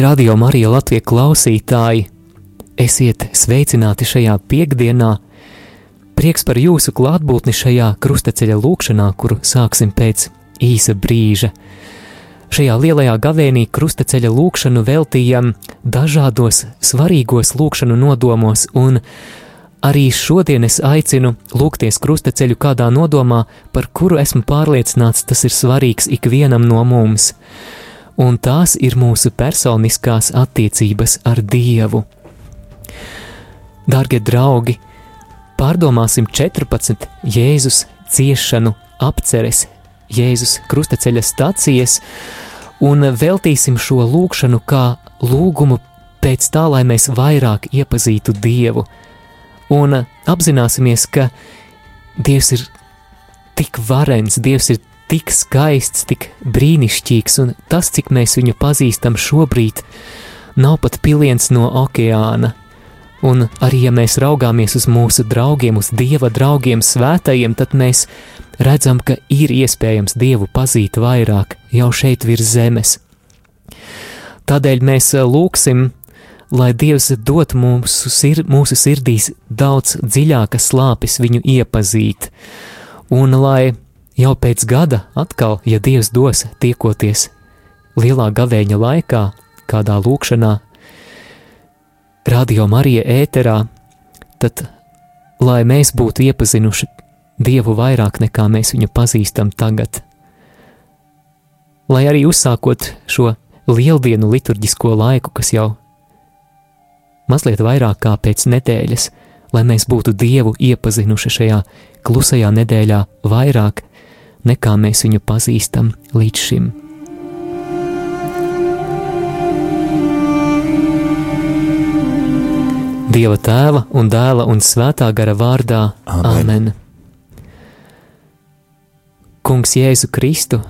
Darbie radio Marija Latvijas klausītāji, esiet sveicināti šajā piekdienā. Prieks par jūsu klātbūtni šajā krustaceļa lūkšanā, kuru sāksim pēc īsa brīža. Šajā lielajā gavēnī krustaceļa lūkšanu veltījam dažādos svarīgos lūkšanu nodomos, un arī šodien es aicinu lūgties krustaceļu kādā nodomā, par kuru esmu pārliecināts tas ir svarīgs ikvienam no mums un tās ir mūsu personiskās attiecības ar Dievu. Darbie draugi, pārdomāsim 14 Jēzus ciešanu apceres, Jēzus krustaceļa stācijas, un veltīsim šo lūgšanu kā lūgumu pēc tā, lai mēs vairāk iepazītu Dievu, un apzināsimies, ka Dievs ir tik varens, Dievs ir tik skaists, tik brīnišķīgs, un tas, cik mēs viņu pazīstam šobrīd, nav pat piliens no okeāna. Un arī, ja mēs raugāmies uz mūsu draugiem, uz Dieva draugiem, svētajiem, tad mēs redzam, ka ir iespējams Dievu pazīt vairāk jau šeit virs zemes. Tādēļ mēs lūgsim, lai Dievs dot mūsu, sir, mūsu sirdīs daudz dziļākas slāpes viņu iepazīt, un lai Jau pēc gada atkal, ja Dievs dos tiekoties lielā gavēņa laikā, kādā lūkšanā, radio Marija ēterā, tad lai mēs būtu iepazinuši Dievu vairāk nekā mēs viņu pazīstam tagad. Lai arī uzsākot šo lieldienu liturģisko laiku, kas jau mazliet vairāk kā pēc nedēļas, lai mēs būtu Dievu iepazinuši šajā klusajā nedēļā vairāk, nekā mēs viņu pazīstam līdz šim. Dieva tēva un dēla un svētā gara vārdā Amen. Amen. Kungs Jēzu Kristu,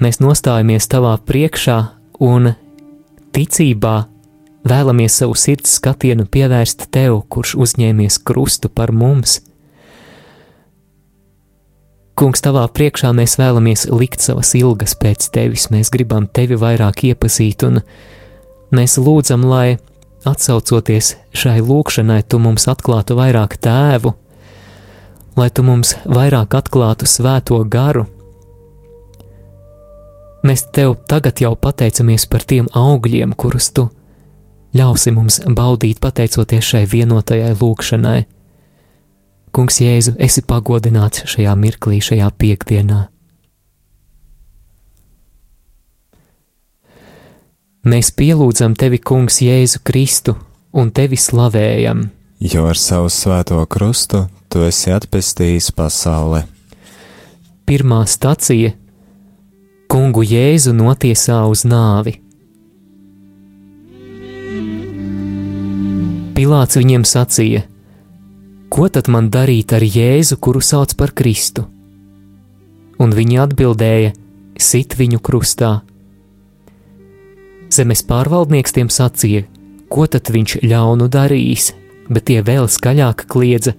mēs nostājamies tavā priekšā un ticībā vēlamies savu sirds skatienu pievērst tev, kurš uzņēmies krustu par mums Kungs, tavā priekšā mēs vēlamies likt savas ilgas pēc tevis, mēs gribam tevi vairāk iepazīt, un mēs lūdzam, lai atsaucoties šai lūkšanai, tu mums atklātu vairāk tēvu, lai tu mums vairāk atklātu svēto garu. Mēs tev tagad jau pateicamies par tiem augļiem, kurus tu ļausi mums baudīt pateicoties šai vienotajai lūkšanai. Kungs, Jēzu, esi pagodināts šajā mirklī, šajā piekdienā. Mēs pielūdzam tevi, Kungs, Jēzu Kristu un tevi slavējam. Jo ar savu svēto krustu tu esi atpestījis pasauli. Pirmā stacija - Kungu Jēzu notiesā uz nāvi. Pilāts viņiem sacīja: Ko tad man darīt ar Jēzu, kuru sauc par Kristu? Un viņi atbildēja: Sit viņu krustā. Zemes pārvaldnieks tiem sacīja, ko tad viņš ļaunu darījis, bet tie vēl skaļāk kliedza: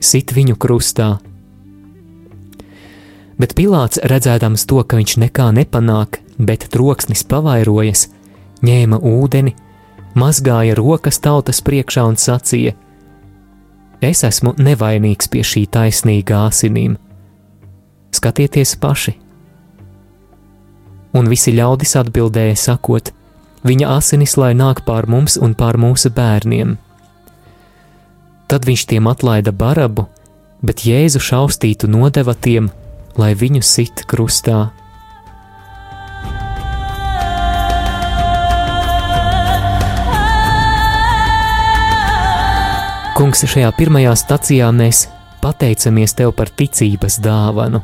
Sit viņu krustā. Bet Pilārs, redzēdams to, ka viņš nekā nepanāk, bet troksnis pavairojas, ņēma ūdeni, mazgāja rokas tautas priekšā un sacīja: Es esmu nevainīgs pie šī taisnīgā asinīm. Skatieties paši! Un visi ļaudis atbildēja, sakot: Viņa asinis lai nāk pār mums un pār mūsu bērniem. Tad viņš tiem atlaida barabu, bet Jēzu šaustītu nodeva tiem, lai viņu sit krustā. Kungs, šajā pirmajā stacijā mēs pateicamies Tev par ticības dāvanu,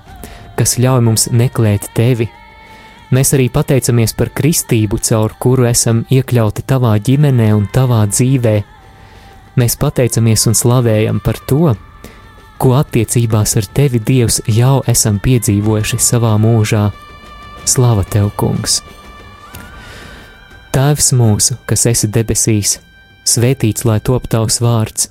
kas ļauj mums meklēt Tevi. Mēs arī pateicamies par kristību, caur kuru esam iekļauti Tavā ģimenē un Tavā dzīvē. Mēs pateicamies un slavējam par to, ko attiecībās ar Tevi Dievs jau esam piedzīvojuši savā mūžā. Slava Tev, Kungs! Tēvs mūsu, kas esi debesīs, svētīts lai top Tavs vārds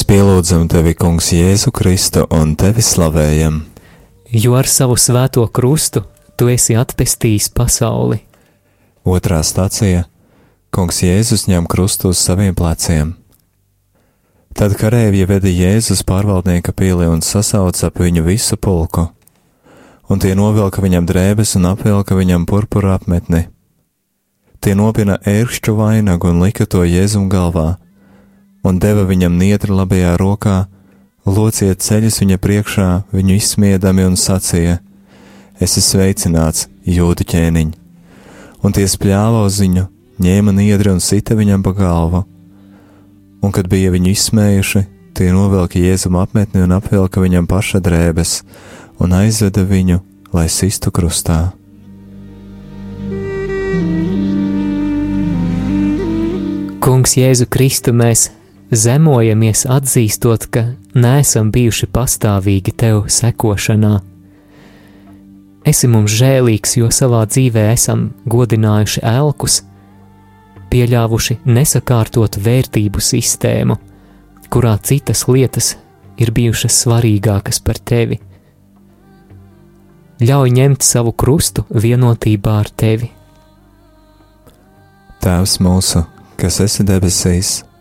Mēs pielūdzam tevi, Kungs, Jēzu Kristu un tevi slavējam. Jo ar savu svēto krustu tu esi atpestījis pasauli. Otrā stācija - Kungs Jēzus ņem krustu uz saviem pleciem. Tad karēvji veda Jēzus pārvaldnieka pili un sasauca ap viņu visu pulku, un tie novilka viņam drēbes un apvilka viņam purpura apmetni. Tie nopina ērkšķu vainagu un lika to Jēzum galvā un deva viņam nietri labajā rokā, lociet ceļus viņa priekšā, viņu izsmiedami un sacīja: Es esmu sveicināts, jūdu ķēniņ! Un tie spļāva uz viņu, ņēma niedri un sita viņam pa galvu. Un, kad bija viņu izsmējuši, tie novilka jēzum apmetni un apvilka viņam paša drēbes un aizveda viņu, lai sistu krustā. Kungs Jēzu Kristu mēs zemojamies atzīstot, ka neesam bijuši pastāvīgi tev sekošanā. Esi mums žēlīgs, jo savā dzīvē esam godinājuši elkus, pieļāvuši nesakārtotu vērtību sistēmu, kurā citas lietas ir bijušas svarīgākas par tevi. Ļauj ņemt savu krustu vienotībā ar tevi. Tēvs mūsu, kas esi debesīs,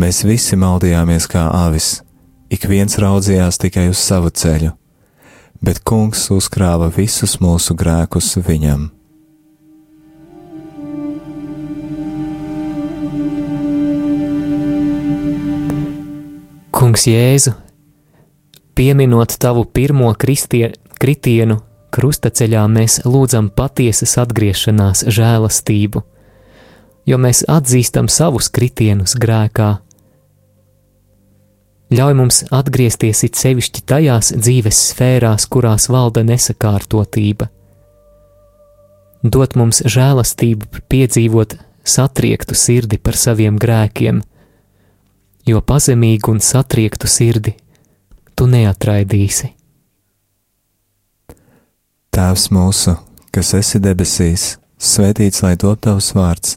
Mēs visi maldījāmies kā avis, ik viens raudzījās tikai uz savu ceļu, bet Kungs uzkrāva visus mūsu grēkus viņam. Kungs Jēzu, pieminot tavu pirmo kristie, kritienu krustaceļā, mēs lūdzam patiesas atgriešanās žēlastību jo mēs atzīstam savus kritienus grēkā. Ļauj mums atgriezties it sevišķi tajās dzīves sfērās, kurās valda nesakārtotība. Dot mums žēlastību piedzīvot satriektu sirdi par saviem grēkiem, jo pazemīgu un satriektu sirdi tu neatraidīsi. Tēvs mūsu, kas esi debesīs, svētīts lai top tavs vārds,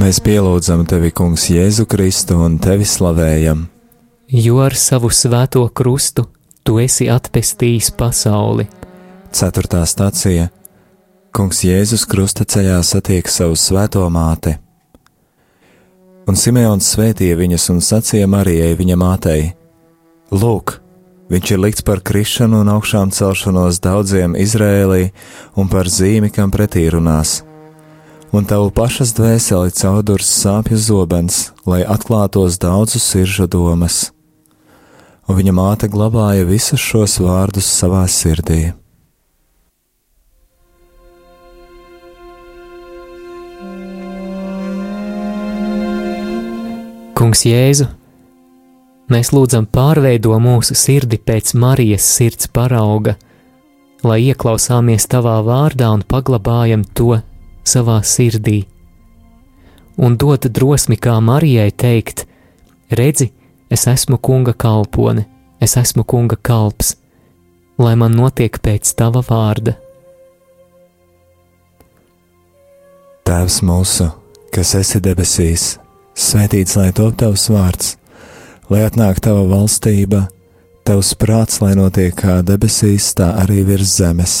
Mēs pielūdzam tevi, Kungs, Jēzu Kristu un tevi slavējam. Jo ar savu svēto krustu tu esi atpestījis pasauli. Ceturtā stācija Kungs Jēzus krusta ceļā satiek savu svēto māti. Un Simeons svētīja viņas un sacīja Marijai, viņa mātei: Lūk, viņš ir likts par krišanu un augšām celšanos daudziem Izrēlī un par zīmi, kam pretī runās un tavu pašas dvēseli caurdurs sāpju zobens, lai atklātos daudzu siržu domas. Un viņa māte glabāja visus šos vārdus savā sirdī. Kungs Jēzu, mēs lūdzam pārveido mūsu sirdi pēc Marijas sirds parauga, lai ieklausāmies tavā vārdā un paglabājam to savā sirdī, un dod drosmi kā Marijai teikt: Redzi, es esmu kunga kalpone, es esmu kunga kalps, lai man notiek pēc tava vārda. Tēvs mūsu, kas esi debesīs, svētīts lai top tavs vārds, lai atnāk tava valstība, tavs prāts, lai notiek kā debesīs, tā arī virs zemes.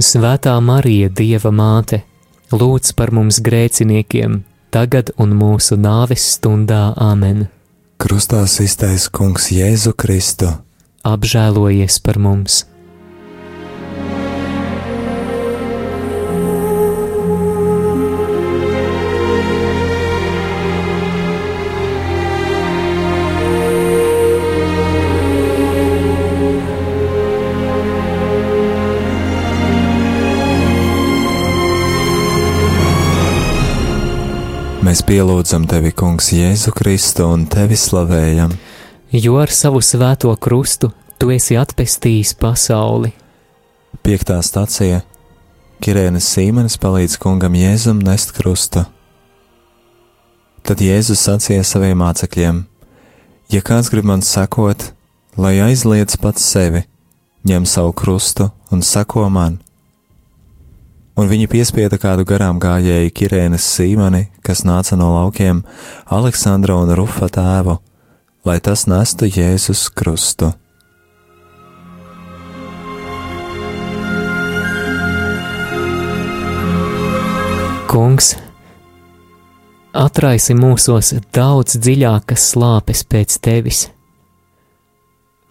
Svētā Marija, Dieva māte, lūdz par mums grēciniekiem, tagad un mūsu nāves stundā Āmen. Krustā iztaisa Kungs Jēzu Kristu. Apžēlojies par mums! Mēs pielūdzam tevi, Kungs, Jēzu Kristu un tevi slavējam. Jo ar savu svēto krustu tu esi atpestījis pasauli. Piektā stācija Kirēnas Sīmenis palīdz kungam Jēzum nest krustu. Tad Jēzus sacīja saviem mācekļiem: Ja kāds grib man sekot, lai aizliedz pats sevi, ņem savu krustu un seko man un viņi piespieda kādu garām gājēju Kirēnas Sīmani, kas nāca no laukiem, Aleksandra un Rufa tēvu, lai tas nestu Jēzus krustu. Kungs, atraisi mūsos daudz dziļākas slāpes pēc tevis.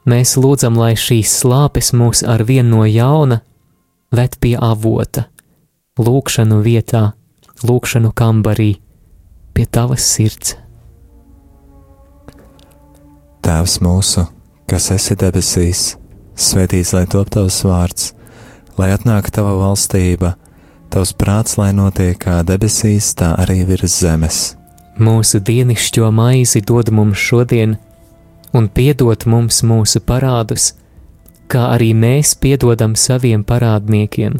Mēs lūdzam, lai šīs slāpes mūs ar vienu no jauna ved pie avota lūkšanu vietā, lūkšanu kambarī, pie tavas sirds. Tēvs mūsu, kas esi debesīs, svētīts lai top tavs vārds, lai atnāktu tava valstība, tavs prāts, lai notiek kā debesīs, tā arī virs zemes. Mūsu dienascho maizi dod mums šodien, un piedod mums mūsu parādus, kā arī mēs piedodam saviem parādniekiem,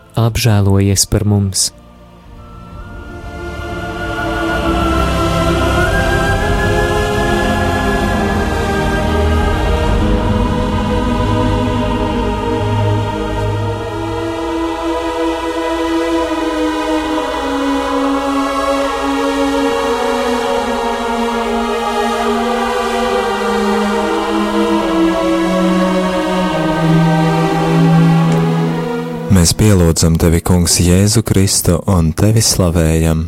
Apžēlojies par mums! Mēs pielūdzam tevi, Kungs, Jēzu Kristu un tevi slavējam.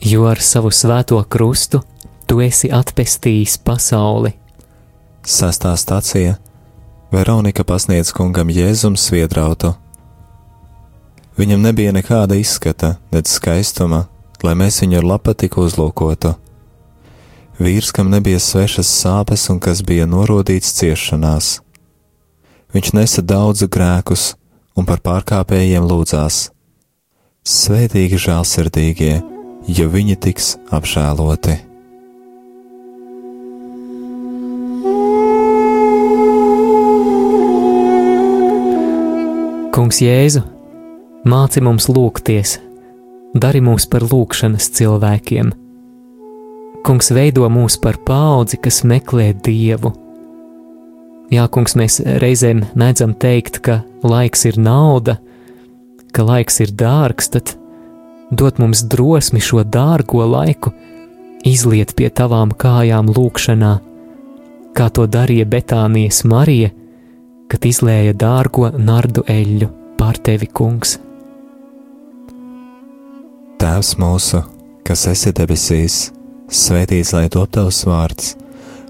Jo ar savu svēto krustu tu esi atpestījis pasauli. Sastā stācija Veronika pasniedz kungam Jēzum sviedrautu. Viņam nebija nekāda izskata, nedz skaistuma, lai mēs viņu ar lapatiku uzlūkotu. Vīrs, kam nebija svešas sāpes un kas bija norodīts ciešanās. Viņš nesa daudz grēkus, un par pārkāpējiem lūdzās: Svētīgi žēlsirdīgie, jo viņi tiks apžēloti. Kungs Jēzu, māci mums lūgties, dari mūs par lūgšanas cilvēkiem. Kungs veido mūs par paudzi, kas meklē Dievu Jā, kungs, mēs reizēm mēdzam teikt, ka laiks ir nauda, ka laiks ir dārgs, tad dod mums drosmi šo dārgo laiku izliet pie tavām kājām lūkšanā, kā to darīja Betānijas Marija, kad izlēja dārgo nardu eļļu pār tevi, kungs. Tēvs mūsu, kas esi debesīs, svētīts lai top tavs vārds,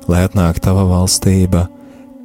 lai atnāktu tava valstība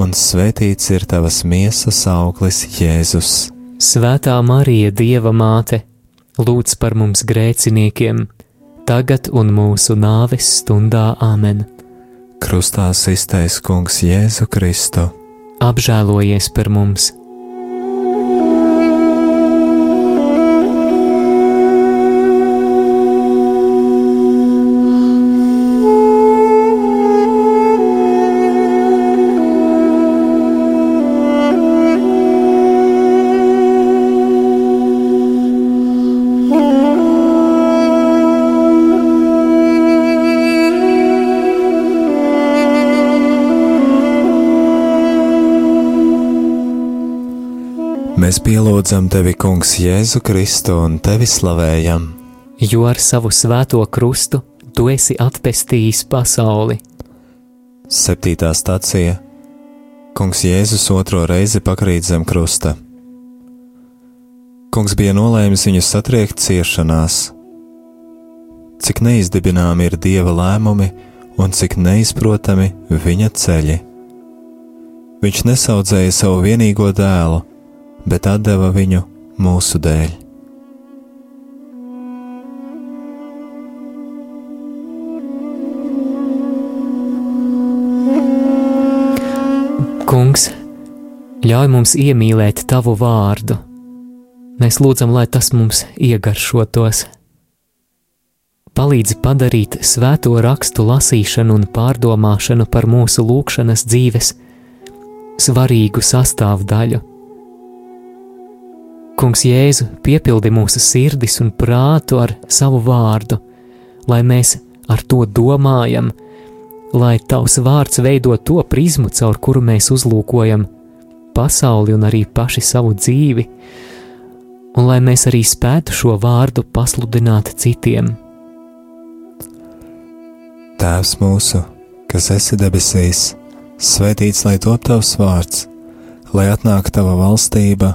un svētīts ir tavas miesas auglis, Jēzus. Svētā Marija, Dieva māte, lūdz par mums grēciniekiem, tagad un mūsu nāves stundā Āmen. Krustā iztaisa Kungs Jēzu Kristu. Apžēlojies par mums! Mēs pielūdzam tevi, Kungs, Jēzu Kristu un tevi slavējam. Jo ar savu svēto krustu tu esi atpestījis pasauli. Septītā stācija Kungs Jēzus otro reizi pakrīt zem krusta. Kungs bija nolēmis viņu satriekt ciešanās. Cik neizdibināmi ir dieva lēmumi un cik neizprotami viņa ceļi. Viņš nesaudzēja savu vienīgo dēlu bet deva viņu mūsu dēļ. Kungs, ļauj mums iemīlēt tavu vārdu. Mēs lūdzam, lai tas mums iegaršotos. Palīdzi padarīt svēto rakstu lasīšanu un pārdomāšanu par mūsu lūgšanas dzīves svarīgu sastāvdaļu. Kungs Jēzu piepildi mūsu sirdis un prātu ar savu vārdu, lai mēs ar to domājam, lai tavs vārds veido to prizmu, caur kuru mēs uzlūkojam pasauli un arī paši savu dzīvi, un lai mēs arī spētu šo vārdu pasludināt citiem. Tēvs mūsu, kas esi debesīs, svētīts lai top tavs vārds, lai atnāktu tava valstība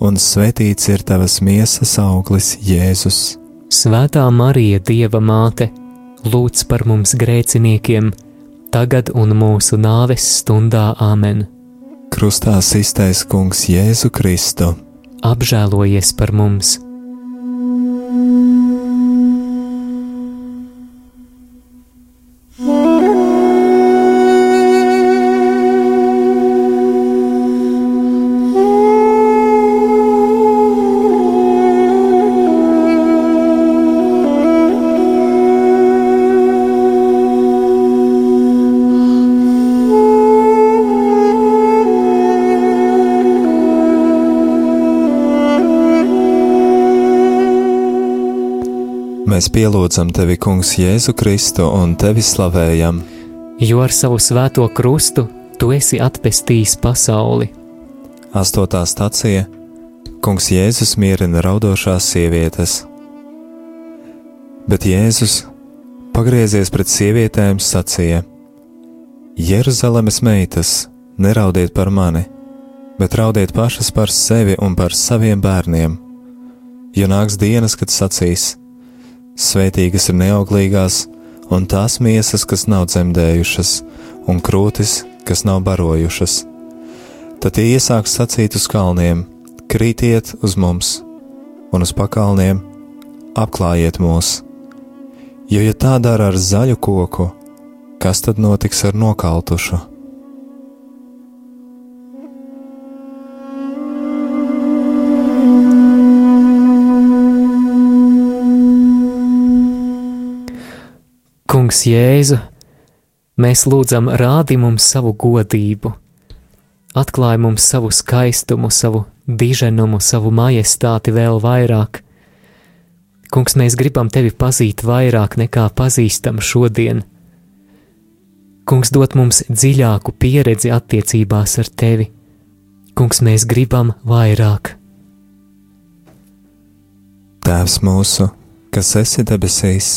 Un svētīts ir tavas miesas auglis, Jēzus. Svētā Marija, Dieva māte, lūdz par mums grēciniekiem, tagad un mūsu nāves stundā Āmen. Krustā iztaisa Kungs Jēzu Kristu. Apžēlojies par mums! Mēs pielūdzam tevi, Kungs, Jēzu Kristu un tevi slavējam. Jo ar savu svēto krustu tu esi atpestījis pasauli. Astotā stācija Kungs Jēzus mierina raudošās sievietes. Bet Jēzus, pagriezies pret sievietēm, sacīja: Jeruzalemes meitas, neraudiet par mani, bet raudiet pašas par sevi un par saviem bērniem. Jo nāks dienas, kad sacīs: Svētīgas ir neauglīgās, un tās miesas, kas nav dzemdējušas, un krūtis, kas nav barojušas. Tad tie iesāks sacīt uz kalniem: Krītiet uz mums, un uz pakalniem apklājiet mūs. Jo, ja tā dara ar zaļu koku, kas tad notiks ar nokautušu? Kungs Jēzu, mēs lūdzam, rādi mums savu godību, atklāj mums savu skaistumu, savu diženumu, savu majestāti vēl vairāk. Kungs, mēs gribam tevi pazīt vairāk nekā pazīstam šodien. Kungs, dod mums dziļāku pieredzi attiecībās ar tevi. Kungs, mēs gribam vairāk. Tēvs mūsu, kas esi debesīs,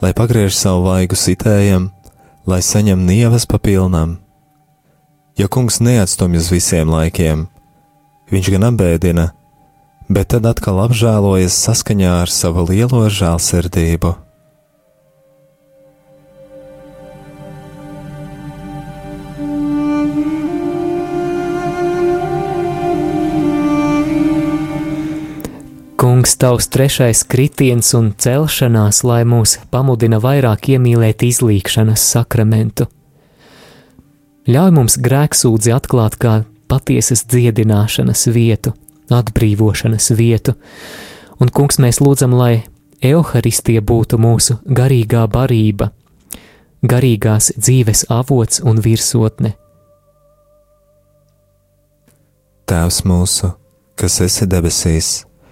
Lai pagriež savu vaigu sitējam, lai saņem nievas pa pilnam. Ja kungs neatstumj uz visiem laikiem, viņš gan apbēdina, bet tad atkal apžēlojas saskaņā ar savu lielo žēlsirdību. Kungs, tavs trešais kritiens un celšanās, lai mūs pamudina vairāk iemīlēt izlīkšanas sakramentu. Ļauj mums grēksūdzi atklāt kā patiesas dziedināšanas vietu, atbrīvošanas vietu, un, kungs, mēs lūdzam, lai evaharistija būtu mūsu garīgā barība, garīgās dzīves avots un virsotne. Tēvs mūsu, kas esi debesīs,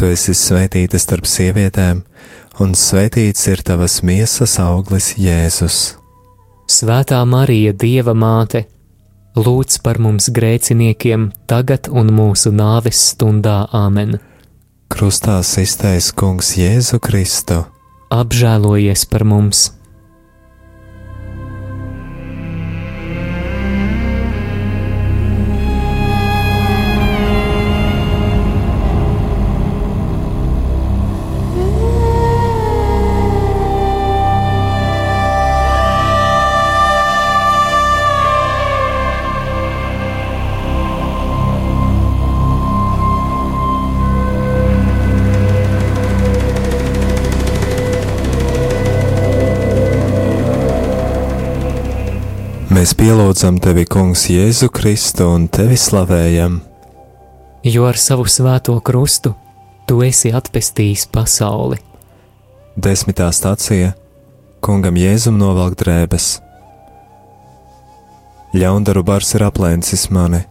Tu esi svētīta starp sievietēm, un svētīts ir tavas miesas auglis, Jēzus. Svētā Marija, Dieva māte, lūdz par mums grēciniekiem, tagad un mūsu nāves stundā Āmen. Krustā iztais Kungs Jēzu Kristu. Apžēlojies par mums! Mēs pielūdzam tevi, Kungs, Jēzu Kristu un tevi slavējam. Jo ar savu svēto krustu tu esi atpestījis pasauli. Desmitā stācija Kungam Jēzum novelk drēbes. Ļaundaru bars ir aplēncis mani,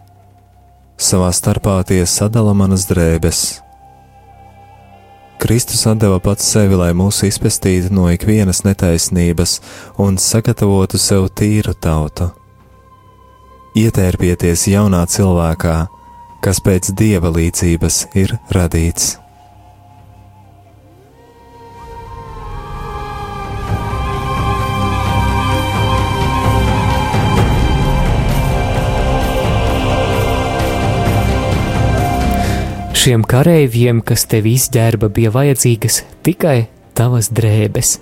savā starpā tie sadala manas drēbes. Kristus deva pats sevi, lai mūs izpestītu no ikvienas netaisnības un sagatavotu sev tīru tautu. Ietērpieties jaunā cilvēkā, kas pēc dieva līdzības ir radīts. Šiem kareiviem, kas tevi izģērba, bija vajadzīgas tikai tavas drēbes.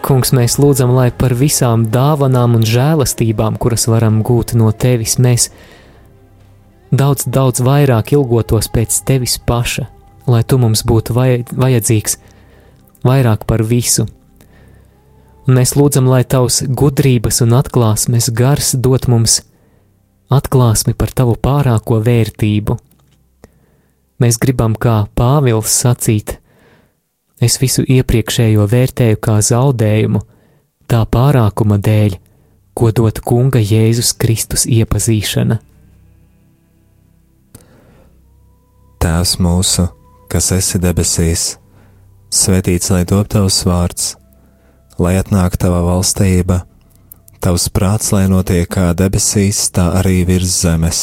Kungs, mēs lūdzam, lai par visām dāvanām un žēlastībām, kuras varam gūt no tevis, mēs daudz, daudz vairāk ilgotos pēc tevis paša, lai tu mums būtu vajadzīgs vairāk par visu. Un mēs lūdzam, lai tavs gudrības un atklāsmes gars dot mums atklāsmi par tavu pārāko vērtību Mēs gribam, kā Pāvils sacīt, es visu iepriekšējo vērtēju kā zaudējumu, tā pārākuma dēļ, ko dot Kunga Jēzus Kristus iepazīšana. Tēvs mūsu, kas esi debesīs, svētīts lai top tavs vārds, lai atnāk tava valstība, tavs prāts, lai notiek kā debesīs, tā arī virs zemes.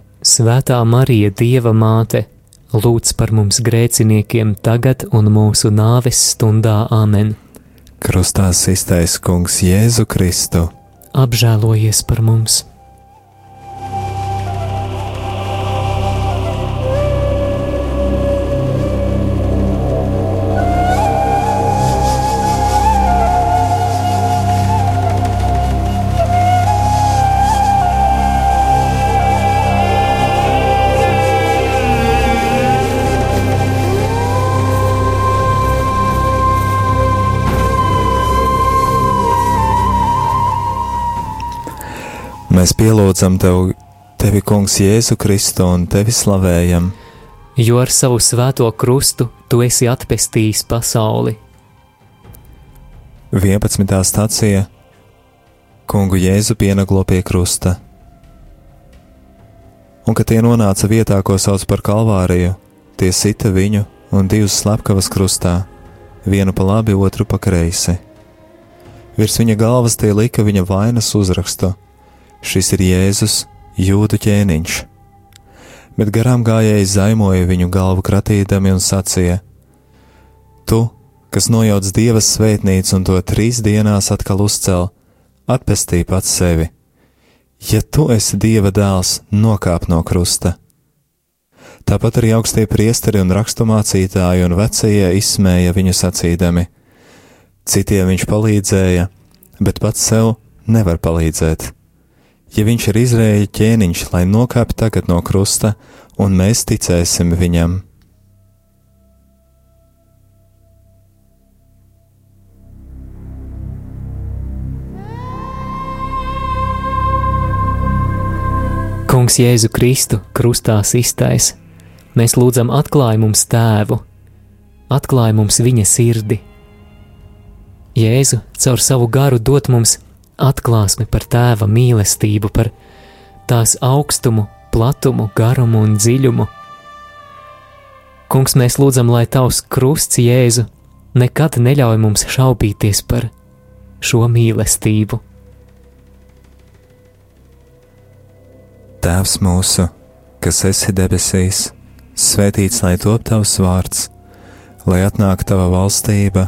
Svētā Marija, Dieva māte, lūdz par mums grēciniekiem tagad un mūsu nāves stundā Āmen. Krustā iztais Kungs Jēzu Kristu. Apžēlojies par mums! Mēs pielūdzam tev, tevi, Kungs, Jēzu Kristu un tevi slavējam, jo ar savu svēto krustu tu esi atpestījis pasauli. 11. stācija Kungu Jēzu pienaglo pie krusta. Un, kad tie nonāca vietā, ko sauc par Kalvāriju, tie sita viņu un divus slepkavas krustā, vienu pa labi, otru pa kreisi. Virs viņa galvas tie lika viņa vainas uzrakstu: Šis ir Jēzus, jūdu ķēniņš. Bet garām gājēji zaimoja viņu galvu kratīdami un sacīja: Tu, kas nojauc dievas svētnīcu un to trīs dienās atkal uzcēl, atpestī pats sevi ja tu esi dieva dēls, nokāp no krusta. Tāpat arī augstie priesteri un raksturmācītāji un vecie izsmēja viņu sacīdami. Citiem viņš palīdzēja, bet pats sev nevar palīdzēt. Ja viņš ir Izraēļa ķēniņš, lai nokāptu tagad no krusta, un mēs ticēsim viņam. Kungs Jēzu Kristu krustā iztais, mēs lūdzam atklāj mums tēvu, atklāj mums viņa sirdi. Jēzu caur savu garu dot mums atklāsmi par tēva mīlestību, par tās augstumu, platumu, garumu un dziļumu. Kungs, mēs lūdzam, lai tavs krusts Jēzu nekad neļauj mums šaubīties par šo mīlestību. Tēvs mūsu, kas esi debesīs, svētīts lai top tavs vārds, lai atnāktu tava valstība,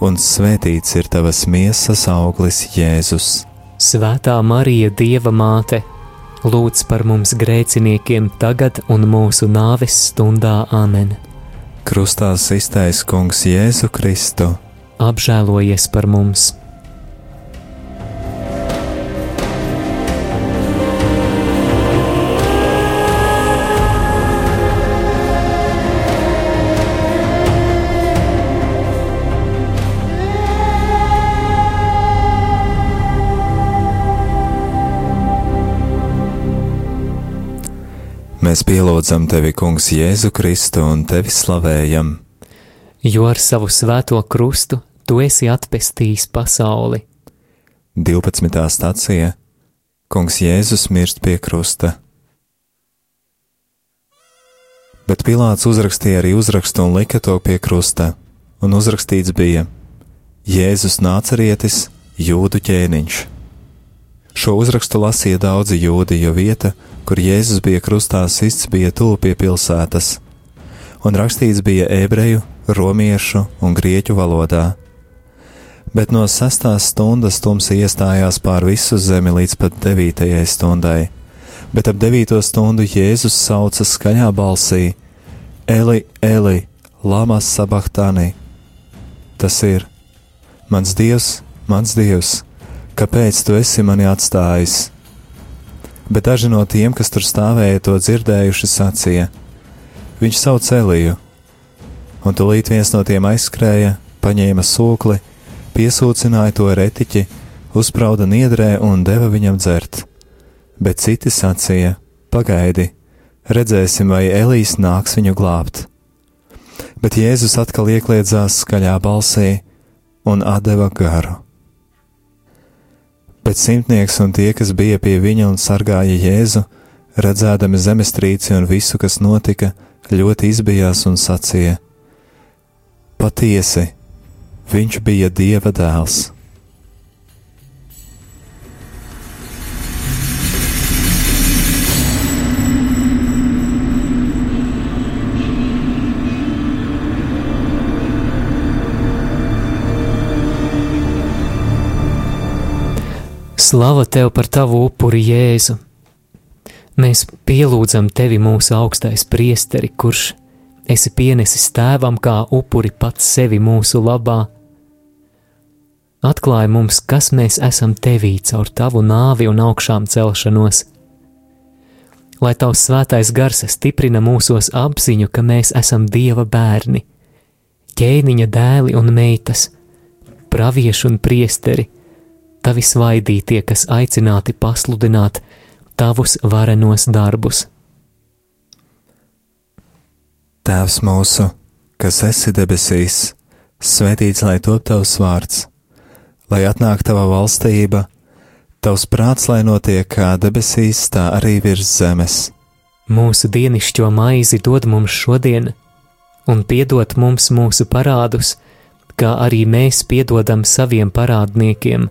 un svētīts ir tavas miesas auglis, Jēzus. Svētā Marija, Dieva māte, lūdz par mums grēciniekiem tagad un mūsu nāves stundā Āmen. Krustā iztaisa Kungs Jēzu Kristu. Apžēlojies par mums! Mēs pielūdzam tevi, Kungs, Jēzu Kristu un tevi slavējam. Jo ar savu svēto krustu tu esi atpestījis pasauli. 12. stācija Kungs Jēzus mirst pie krusta. Bet Pilārs uzrakstīja arī uzrakstu un lika to pie krusta, un uzrakstīts bija: Jēzus nācerietis, jūdu ķēniņš. Šo uzrakstu lasīja daudzi jūdi, jo vieta, kur Jēzus bija krustā sists, bija tuvu pie pilsētas, un rakstīts bija ebreju, romiešu un grieķu valodā. Bet no sestās stundas tums iestājās pār visu zemi līdz pat devītajai stundai, bet ap devīto stundu Jēzus sauca skaļā balsī: Eli, Eli, Lamas Sabachtāni! Tas ir mans Dievs, mans Dievs! Kāpēc tu esi mani atstājis? Bet daži no tiem, kas tur stāvēja, to dzirdējuši, sacīja: Viņš sauc Eliju, un tūlīt viens no tiem aizskrēja, paņēma sūkli, piesūcināja to retiķi, uzsprauda niedrē un deva viņam dzert. Bet citi sacīja: Pagaidi, redzēsim, vai Elīs nāks viņu glābt. Bet Jēzus atkal iekļiedzās skaļā balsī un deva garu. Bet simtnieks un tie, kas bija pie viņa un sargāja Jēzu, redzēdami zemestrīci un visu, kas notika, ļoti izbijās un sacīja: Patiesi, viņš bija Dieva dēls! Slava tev par tavu upuri, Jēzu! Mēs pielūdzam tevi, mūsu augstais priesteri, kurš esi pienesis tēvam kā upuri pats sevi mūsu labā. Atklāj mums, kas mēs esam tevī caur tavu nāvi un augšām celšanos. Lai tavs svētais gars stiprina mūsos apziņu, ka mēs esam dieva bērni, ķēniņa dēli un meitas, pravieši un priesteri, tavi svaidītie, kas aicināti pasludināt tavus varenos darbus. Tēvs mūsu, kas esi debesīs, svētīts lai top tavs vārds, lai atnāk tava valstība, tavs prāts, lai notiek kā debesīs, tā arī virs zemes. Mūsu dienascho maizi dod mums šodien, un piedod mums mūsu parādus, kā arī mēs piedodam saviem parādniekiem,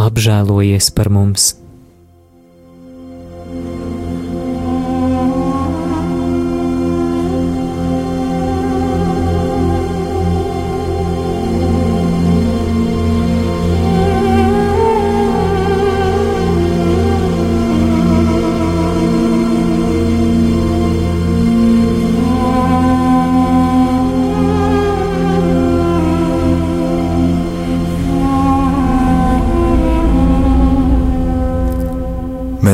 Apžēlojies par mums!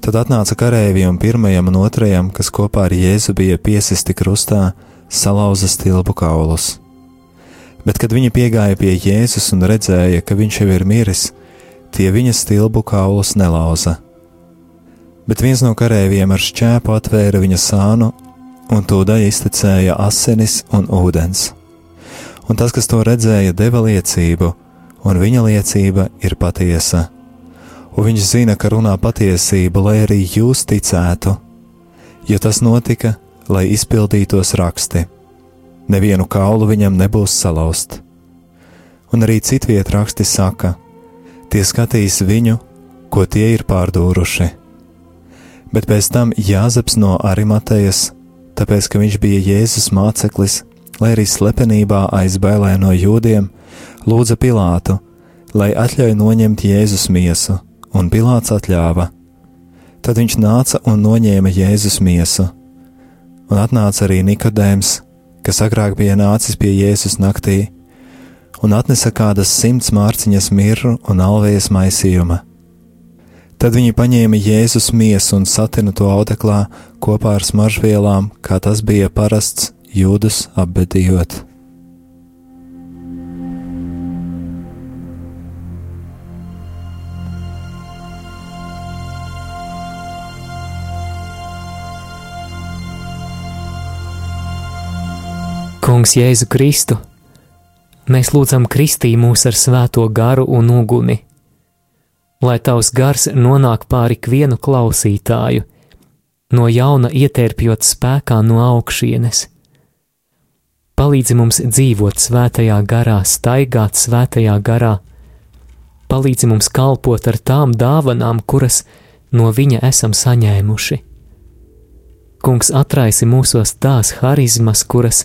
Tad atnāca kareivi un pirmajam un otrajam, kas kopā ar Jēzu bija piesisti krustā, salauza stilbu kaulus. Bet, kad viņi piegāja pie Jēzus un redzēja, ka viņš jau ir miris, tie viņa stilbu kaulus nelauza. Bet viens no kareiviem ar šķēpu atvēra viņa sānu, un tūdaļ iztecēja asinis un ūdens. Un tas, kas to redzēja, deva liecību, un viņa liecība ir patiesa un viņš zina, ka runā patiesību, lai arī jūs ticētu, jo tas notika, lai izpildītos raksti. Nevienu kaulu viņam nebūs salauzt. Un arī citviet raksti saka, tie skatīs viņu, ko tie ir pārdūruši. Bet pēc tam Jāzeps no Arimatejas, tāpēc ka viņš bija Jēzus māceklis, lai arī slepenībā aizbailē no jūdiem, lūdza Pilātu, lai atļauj noņemt Jēzus miesu un Pilārs atļāva. Tad viņš nāca un noņēma Jēzus miesu, un atnāca arī Nikodēms, kas agrāk bija nācis pie Jēzus naktī, un atnesa kādas simts mārciņas mirru un alvējas maisījuma. Tad viņi paņēma Jēzus miesu un satina to audeklā kopā ar smaržvielām, kā tas bija parasts jūdus apbedījot. Kungs Jēzu Kristu, mēs lūdzam kristī mūs ar svēto garu un uguni, lai tavs gars nonāk pāri ikvienu klausītāju, no jauna ietērpjot spēkā no augšienes. Palīdzi mums dzīvot svētajā garā, staigāt svētajā garā, palīdzi mums kalpot ar tām dāvanām, kuras no viņa esam saņēmuši. Kungs atraisi mūsos tās harizmas, kuras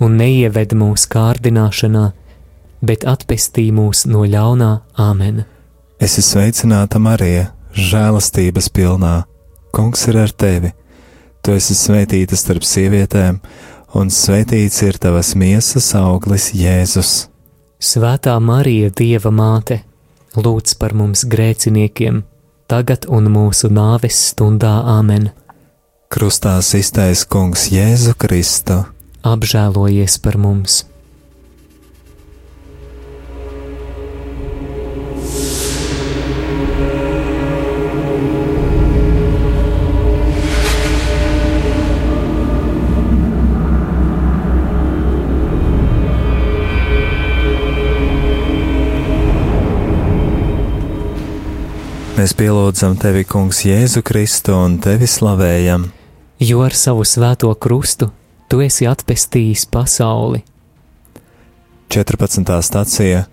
un neieved mūsu kārdināšanā, bet atpestī mūs no ļaunā Āmen. Es esmu sveicināta Marija, žēlastības pilnā. Kungs ir ar tevi. Tu esi svētīta starp sievietēm, un svētīts ir tavas miesas auglis, Jēzus. Svētā Marija, Dieva māte, lūdz par mums grēciniekiem, tagad un mūsu nāves stundā Āmen. Krustā iztaisa Kungs Jēzu Kristu. Apžēlojies par mums! Mēs pielūdzam tevi, Kungs, Jēzu Kristu un tevi slavējam. Jo ar savu svēto krustu tu esi atpestījis pasauli. 14. stācija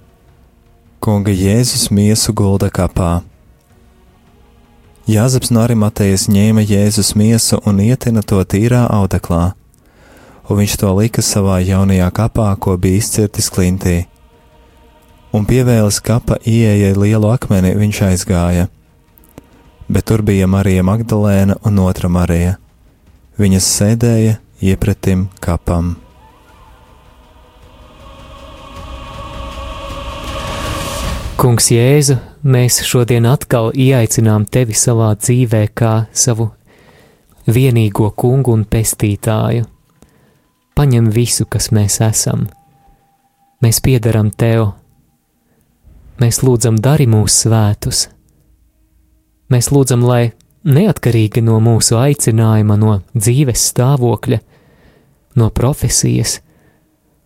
Kunga Jēzus miesu gulda kapā. Jāzeps no Arimatejas ņēma Jēzus miesu un ietina to tīrā audeklā, un viņš to lika savā jaunajā kapā, ko bija izcirtis klintī. Un pievēlis kapa ieejai lielu akmeni, viņš aizgāja bet tur bija Marija Magdalēna un otra Marija. Viņas sēdēja iepretim kapam. Kungs Jēzu, mēs šodien atkal ieaicinām tevi savā dzīvē kā savu vienīgo kungu un pestītāju. Paņem visu, kas mēs esam. Mēs piederam tev. Mēs lūdzam, dari mūs svētus Mēs lūdzam, lai neatkarīgi no mūsu aicinājuma, no dzīves stāvokļa, no profesijas,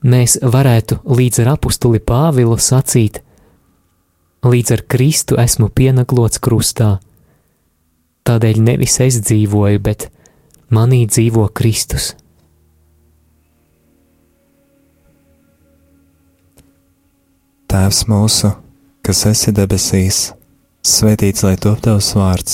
mēs varētu līdz ar apustuli Pāvilu sacīt: Līdz ar Kristu esmu pienaglots krustā. Tādēļ nevis es dzīvoju, bet manī dzīvo Kristus. Tēvs mūsu, kas esi debesīs Svētīts lai top tavs vārds,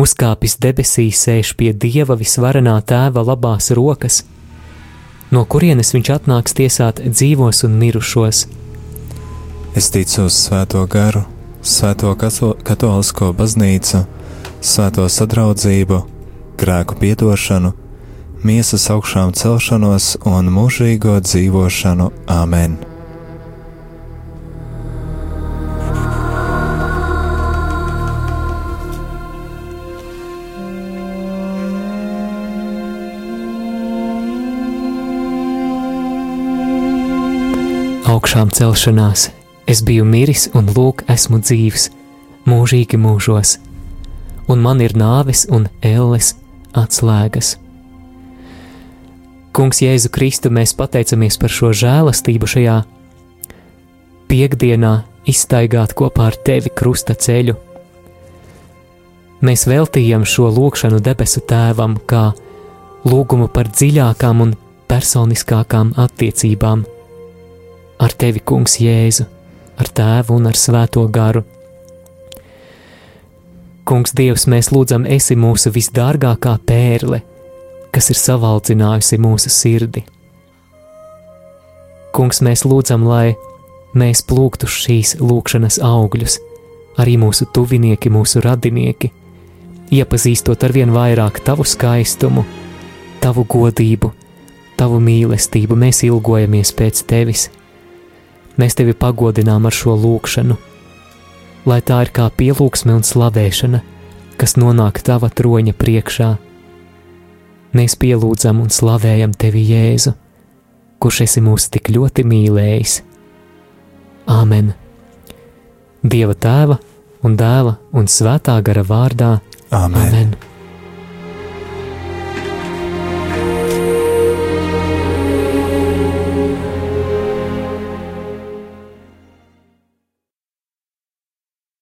uzkāpis debesīs, sēž pie dieva visvarenā tēva labās rokas, no kurienes viņš atnāks tiesāt dzīvos un mirušos. Es ticu uz Svēto garu, Svēto katolisko baznīcu, Svēto sadraudzību, grēku piedošanu, miesas augšām celšanos un mūžīgo dzīvošanu. Āmen! Augšām celšanās, es biju miris un lūk, esmu dzīvs, mūžīgi mūžos, un man ir nāves un elles atslēgas. Kungs, Jēzu Kristu, mēs pateicamies par šo žēlastību šajā piekdienā, iztaigāt kopā ar tevi krusta ceļu. Mēs veltījam šo lūgšanu debesu tēvam, kā lūgumu par dziļākām un personiskākām attiecībām ar tevi, Kungs, Jēzu, ar tēvu un ar svēto garu. Kungs, Dievs, mēs lūdzam, esi mūsu visdārgākā pērle, kas ir savaldzinājusi mūsu sirdi. Kungs, mēs lūdzam, lai mēs plūgtu šīs lūkšanas augļus, arī mūsu tuvinieki, mūsu radinieki, iepazīstot ar vien vairāk tavu skaistumu, tavu godību, tavu mīlestību, mēs ilgojamies pēc tevis. Mēs tevi pagodinām ar šo lūkšanu, lai tā ir kā pielūgsme un slavēšana, kas nonāk tava troņa priekšā. Mēs pielūdzam un slavējam tevi, Jēzu, kurš esi mūs tik ļoti mīlējis. Āmen! Dieva tēva un dēla un svētā gara vārdā Āmen! Amen.